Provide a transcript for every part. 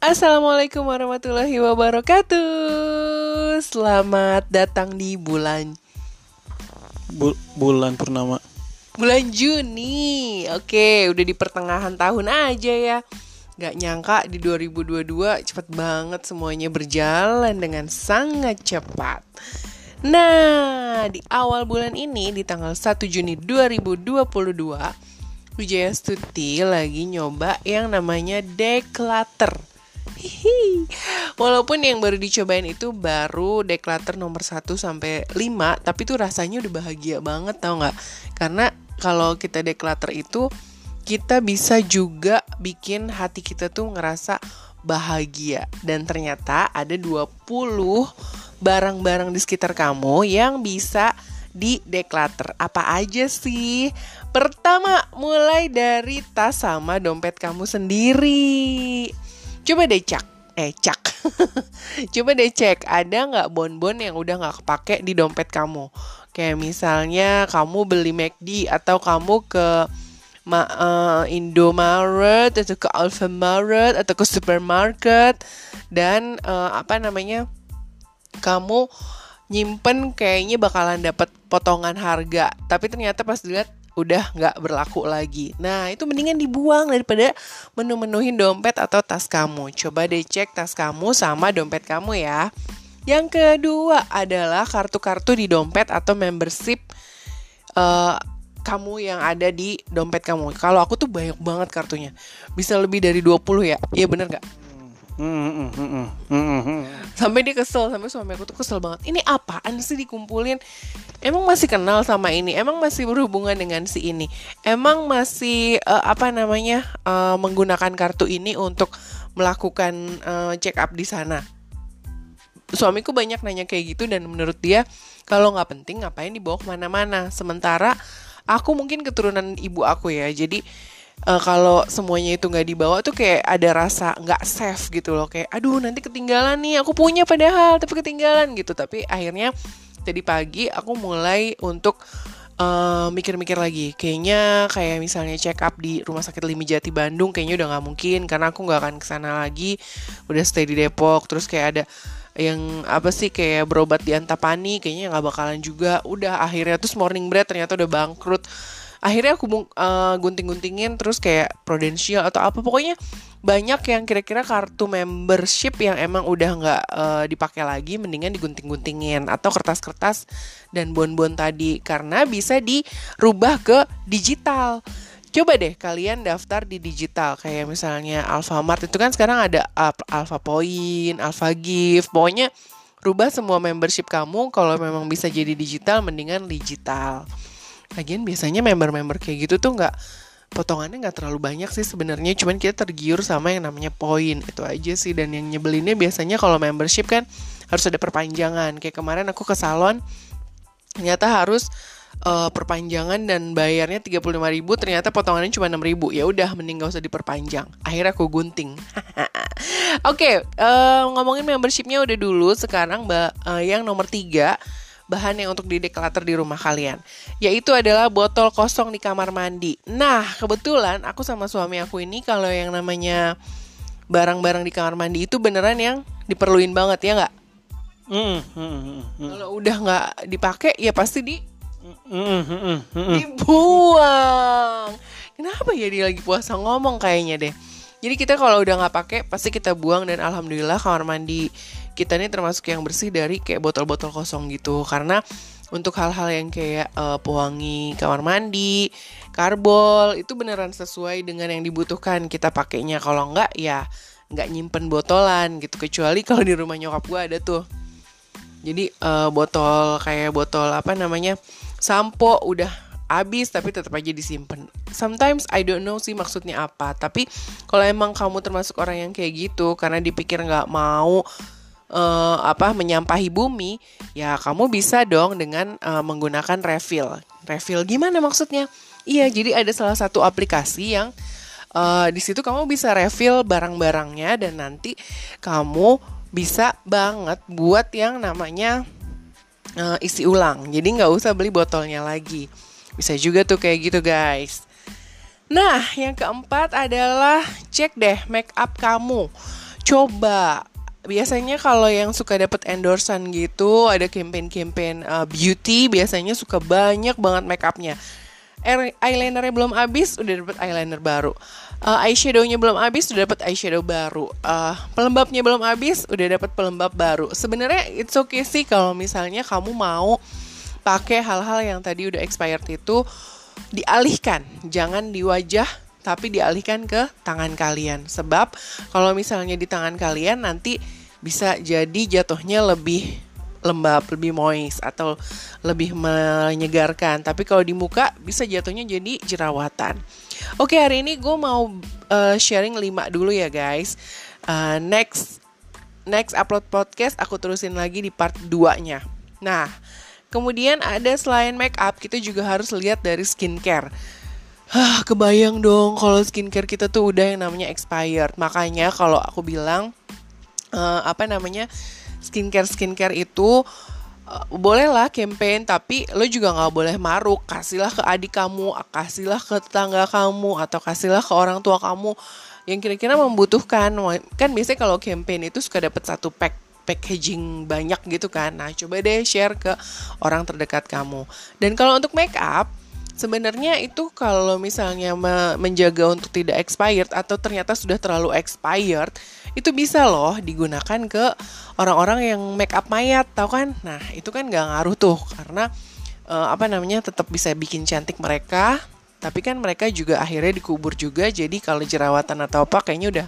Assalamualaikum warahmatullahi wabarakatuh. Selamat datang di bulan Bu- bulan purnama. bulan Juni. Oke, udah di pertengahan tahun aja ya. Gak nyangka di 2022 cepet banget semuanya berjalan dengan sangat cepat. Nah, di awal bulan ini di tanggal 1 Juni 2022 Wijaya Stuti lagi nyoba yang namanya declutter. Walaupun yang baru dicobain itu baru declutter nomor 1 sampai 5, tapi tuh rasanya udah bahagia banget tau nggak? Karena kalau kita declutter itu kita bisa juga bikin hati kita tuh ngerasa bahagia dan ternyata ada 20 barang-barang di sekitar kamu yang bisa di declutter. Apa aja sih? Pertama, mulai dari tas sama dompet kamu sendiri. Coba deh cek, eh cek. Coba deh cek, ada nggak bonbon yang udah nggak kepake di dompet kamu? Kayak misalnya kamu beli McD atau kamu ke ma uh, Indomaret atau ke Alfamart atau ke supermarket dan uh, apa namanya kamu nyimpen kayaknya bakalan dapat potongan harga tapi ternyata pas dilihat udah nggak berlaku lagi nah itu mendingan dibuang daripada menu-menuhin dompet atau tas kamu coba deh cek tas kamu sama dompet kamu ya yang kedua adalah kartu-kartu di dompet atau membership uh, kamu yang ada di dompet kamu. Kalau aku tuh banyak banget kartunya. Bisa lebih dari 20 ya. Iya bener Sampai dia kesel, sampai suami aku tuh kesel banget. Ini apaan sih dikumpulin? Emang masih kenal sama ini? Emang masih berhubungan dengan si ini? Emang masih uh, apa namanya uh, menggunakan kartu ini untuk melakukan uh, check up di sana? Suamiku banyak nanya kayak gitu dan menurut dia kalau nggak penting ngapain dibawa ke mana-mana. Sementara aku mungkin keturunan ibu aku ya, jadi uh, kalau semuanya itu nggak dibawa tuh kayak ada rasa nggak safe gitu loh. Kayak aduh nanti ketinggalan nih aku punya padahal tapi ketinggalan gitu. Tapi akhirnya tadi pagi aku mulai untuk mikir-mikir uh, lagi. Kayaknya kayak misalnya check up di rumah sakit Limi Jati Bandung kayaknya udah nggak mungkin karena aku nggak akan ke sana lagi. Udah stay di Depok terus kayak ada yang apa sih kayak berobat di Antapani kayaknya nggak bakalan juga. Udah akhirnya terus morning bread ternyata udah bangkrut akhirnya aku uh, gunting-guntingin terus kayak Prudential atau apa. Pokoknya banyak yang kira-kira kartu membership yang emang udah nggak uh, dipakai lagi mendingan digunting-guntingin. Atau kertas-kertas dan bon-bon tadi. Karena bisa dirubah ke digital. Coba deh kalian daftar di digital. Kayak misalnya Alfamart. Itu kan sekarang ada Alpha Point, Alpha Gift, pokoknya rubah semua membership kamu. Kalau memang bisa jadi digital mendingan digital. Lagian biasanya member-member kayak gitu tuh nggak potongannya nggak terlalu banyak sih sebenarnya. Cuman kita tergiur sama yang namanya poin itu aja sih. Dan yang nyebelinnya biasanya kalau membership kan harus ada perpanjangan. Kayak kemarin aku ke salon ternyata harus uh, perpanjangan dan bayarnya 35.000 ternyata potongannya cuma 6.000 ya udah mending gak usah diperpanjang. Akhirnya aku gunting. Oke okay, uh, ngomongin membershipnya udah dulu. Sekarang mbak uh, yang nomor 3 bahan yang untuk dideklarter di rumah kalian. Yaitu adalah botol kosong di kamar mandi. Nah kebetulan aku sama suami aku ini kalau yang namanya barang-barang di kamar mandi itu beneran yang diperluin banget ya nggak? Mm, mm, mm, mm. kalau udah nggak dipakai ya pasti di dibuang. Kenapa ya dia lagi puasa? Ngomong kayaknya deh. Jadi kita kalau udah nggak pakai pasti kita buang dan alhamdulillah kamar mandi kita ini termasuk yang bersih dari kayak botol-botol kosong gitu karena untuk hal-hal yang kayak uh, pewangi kamar mandi, karbol itu beneran sesuai dengan yang dibutuhkan kita pakainya. Kalau nggak ya nggak nyimpen botolan gitu kecuali kalau di rumah nyokap gue ada tuh. Jadi uh, botol kayak botol apa namanya sampo udah habis tapi tetap aja disimpan. Sometimes I don't know sih maksudnya apa. Tapi kalau emang kamu termasuk orang yang kayak gitu karena dipikir nggak mau uh, apa menyampahi bumi, ya kamu bisa dong dengan uh, menggunakan refill. Refill gimana maksudnya? Iya, jadi ada salah satu aplikasi yang uh, di situ kamu bisa refill barang-barangnya dan nanti kamu bisa banget buat yang namanya uh, isi ulang. Jadi nggak usah beli botolnya lagi. Bisa juga tuh kayak gitu guys. Nah, yang keempat adalah cek deh make up kamu. coba biasanya kalau yang suka dapat endorsan gitu ada campaign-campaign uh, beauty biasanya suka banyak banget makeupnya. Eyelinernya belum habis udah dapat eyeliner baru. Uh, eyeshadownya belum habis udah dapat eyeshadow baru. Uh, pelembabnya belum habis udah dapat pelembab baru. Sebenarnya it's okay sih kalau misalnya kamu mau pakai hal-hal yang tadi udah expired itu dialihkan. Jangan di wajah tapi dialihkan ke tangan kalian. Sebab kalau misalnya di tangan kalian nanti bisa jadi jatuhnya lebih lembab, lebih moist atau lebih menyegarkan. Tapi kalau di muka bisa jatuhnya jadi jerawatan. Oke, hari ini gue mau uh, sharing 5 dulu ya guys. Uh, next next upload podcast aku terusin lagi di part 2-nya. Nah, kemudian ada selain make up kita juga harus lihat dari skincare Hah, kebayang dong kalau skincare kita tuh udah yang namanya expired. Makanya kalau aku bilang uh, apa namanya skincare skincare itu uh, bolehlah campaign tapi lo juga nggak boleh maruk. Kasihlah ke adik kamu kasihlah ke tetangga kamu atau kasihlah ke orang tua kamu yang kira-kira membutuhkan. Kan biasanya kalau campaign itu suka dapat satu pack packaging banyak gitu kan. Nah coba deh share ke orang terdekat kamu. Dan kalau untuk make up sebenarnya itu kalau misalnya menjaga untuk tidak expired atau ternyata sudah terlalu expired itu bisa loh digunakan ke orang-orang yang make up mayat tau kan? Nah itu kan nggak ngaruh tuh karena uh, apa namanya tetap bisa bikin cantik mereka tapi kan mereka juga akhirnya dikubur juga jadi kalau jerawatan atau apa kayaknya udah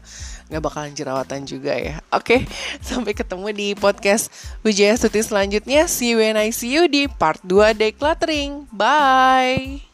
nggak bakalan jerawatan juga ya. Oke sampai ketemu di podcast Wijaya Suti selanjutnya. See you when I see you di part 2 decluttering bye